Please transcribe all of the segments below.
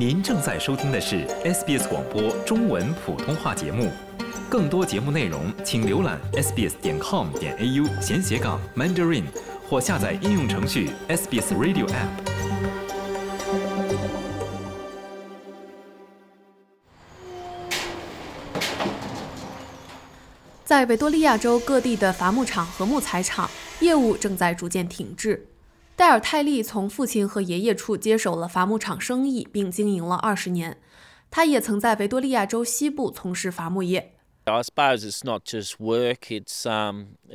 您正在收听的是 SBS 广播中文普通话节目，更多节目内容请浏览 sbs 点 com 点 au 闲斜杠 mandarin 或下载应用程序 SBS Radio App。在维多利亚州各地的伐木场和木材厂业务正在逐渐停滞。戴尔·泰利从父亲和爷爷处接手了伐木场生意，并经营了二十年。他也曾在维多利亚州西部从事伐木业。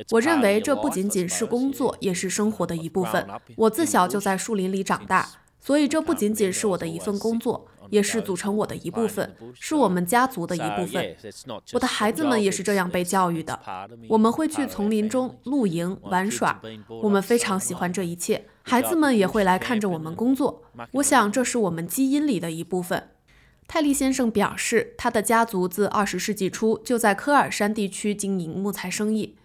我认为这不仅仅是工作，也是生活的一部分。我自小就在树林里长大，所以这不仅仅是我的一份工作。也是组成我的一部分，是我们家族的一部分。我的孩子们也是这样被教育的。我们会去丛林中露营、玩耍，我们非常喜欢这一切。孩子们也会来看着我们工作。我想这是我们基因里的一部分。泰利先生表示，他的家族自二十世纪初就在科尔山地区经营木材生意，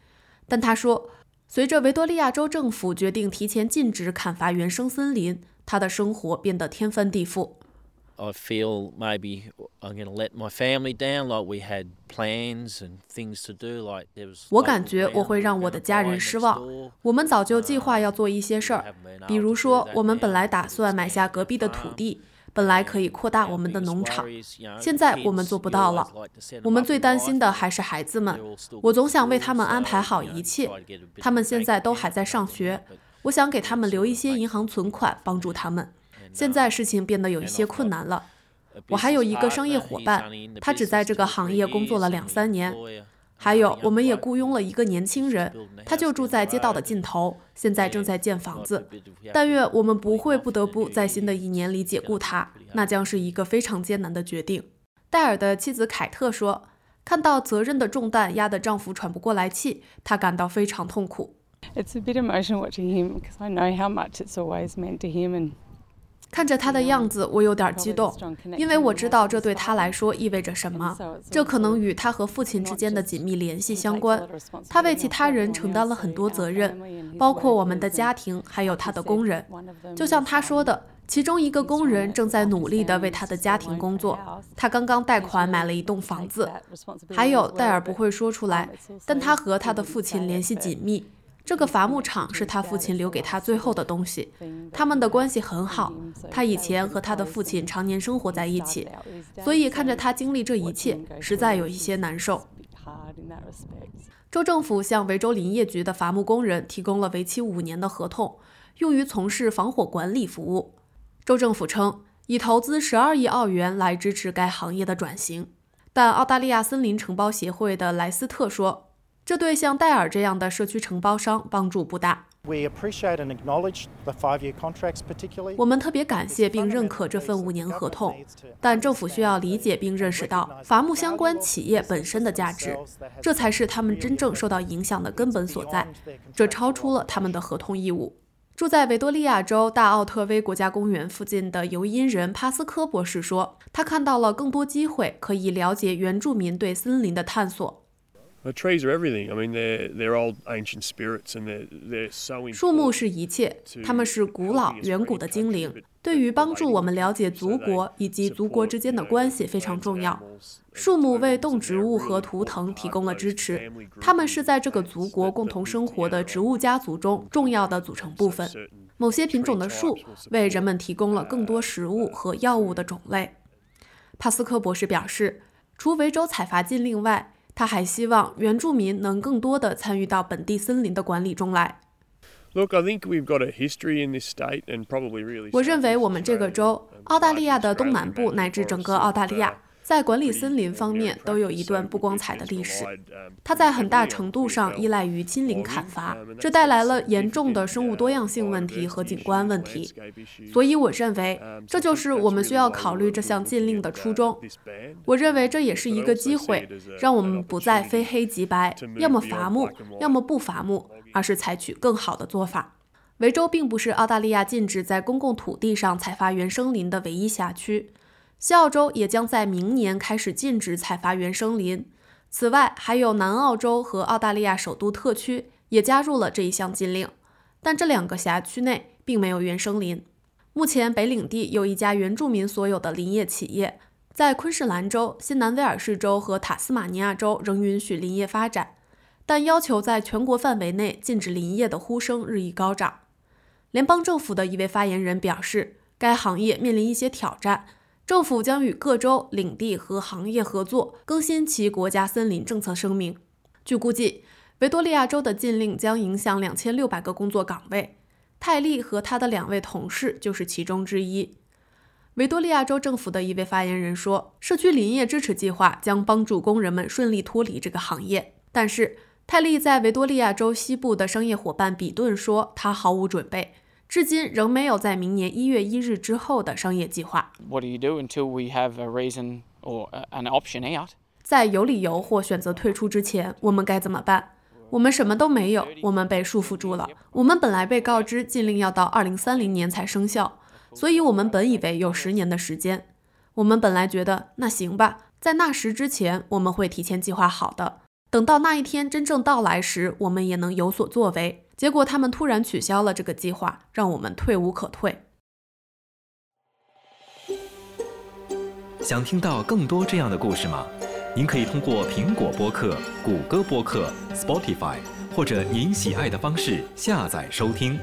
但他说，随着维多利亚州政府决定提前禁止砍伐原生森林，他的生活变得天翻地覆。I feel maybe I'm going to let my family down, like we had plans and things to do, like there was. 我感觉我会让我的家人失望。我们早就计划要做一些事儿，比如说，我们本来打算买下隔壁的土地，本来可以扩大我们的农场，现在我们做不到了。我们最担心的还是孩子们，我总想为他们安排好一切。他们现在都还在上学，我想给他们留一些银行存款，帮助他们。现在事情变得有一些困难了。我还有一个商业伙伴，他只在这个行业工作了两三年。还有，我们也雇佣了一个年轻人，他就住在街道的尽头，现在正在建房子。但愿我们不会不得不在新的一年里解雇他，那将是一个非常艰难的决定。戴尔的妻子凯特说：“看到责任的重担压得丈夫喘不过来气，她感到非常痛苦。” It's a bit emotional watching him because I know how much it's always meant to him and. 看着他的样子，我有点激动，因为我知道这对他来说意味着什么。这可能与他和父亲之间的紧密联系相关。他为其他人承担了很多责任，包括我们的家庭，还有他的工人。就像他说的，其中一个工人正在努力地为他的家庭工作。他刚刚贷款买了一栋房子。还有，戴尔不会说出来，但他和他的父亲联系紧密。这个伐木场是他父亲留给他最后的东西，他们的关系很好。他以前和他的父亲常年生活在一起，所以看着他经历这一切，实在有一些难受。州政府向维州林业局的伐木工人提供了为期五年的合同，用于从事防火管理服务。州政府称已投资十二亿澳元来支持该行业的转型，但澳大利亚森林承包协会的莱斯特说。这对像戴尔这样的社区承包商帮助不大。我们特别感谢并认可这份五年合同，但政府需要理解并认识到伐木相关企业本身的价值，这才是他们真正受到影响的根本所在。这超出了他们的合同义务。住在维多利亚州大奥特威国家公园附近的尤因人帕斯科博士说：“他看到了更多机会，可以了解原住民对森林的探索。” Spirits, 树木是一切，它们是古老远古的精灵，对于帮助我们了解族国以及族国之间的关系非常重要。树木为动植物和图腾提供了支持，它们是在这个族国共同生活的植物家族中重要的组成部分。某些品种的树为人们提供了更多食物和药物的种类。帕斯科博士表示，除维州采伐禁令外，他还希望原住民能更多的参与到本地森林的管理中来。我认为我们这个州，澳大利亚的东南部乃至整个澳大利亚。在管理森林方面都有一段不光彩的历史，它在很大程度上依赖于亲临砍伐，这带来了严重的生物多样性问题和景观问题。所以我认为，这就是我们需要考虑这项禁令的初衷。我认为这也是一个机会，让我们不再非黑即白，要么伐木，要么不伐木，而是采取更好的做法。维州并不是澳大利亚禁止在公共土地上采伐原生林的唯一辖区。西澳洲也将在明年开始禁止采伐原生林。此外，还有南澳洲和澳大利亚首都特区也加入了这一项禁令，但这两个辖区内并没有原生林。目前北领地有一家原住民所有的林业企业，在昆士兰州、新南威尔士州和塔斯马尼亚州仍允许林业发展，但要求在全国范围内禁止林业的呼声日益高涨。联邦政府的一位发言人表示，该行业面临一些挑战，政府将与各州、领地和行业合作，更新其国家森林政策声明。据估计，维多利亚州的禁令将影响两千六百个工作岗位。泰利和他的两位同事就是其中之一。维多利亚州政府的一位发言人说：“社区林业支持计划将帮助工人们顺利脱离这个行业。”但是，泰利在维多利亚州西部的商业伙伴比顿说，他毫无准备。至今仍没有在明年一月一日之后的商业计划。What do you do until we have a reason or an option out？在有理由或选择退出之前，我们该怎么办？我们什么都没有，我们被束缚住了。我们本来被告知禁令要到二零三零年才生效，所以我们本以为有十年的时间。我们本来觉得那行吧，在那时之前我们会提前计划好的，等到那一天真正到来时，我们也能有所作为。结果他们突然取消了这个计划，让我们退无可退。想听到更多这样的故事吗？您可以通过苹果播客、谷歌播客、Spotify 或者您喜爱的方式下载收听。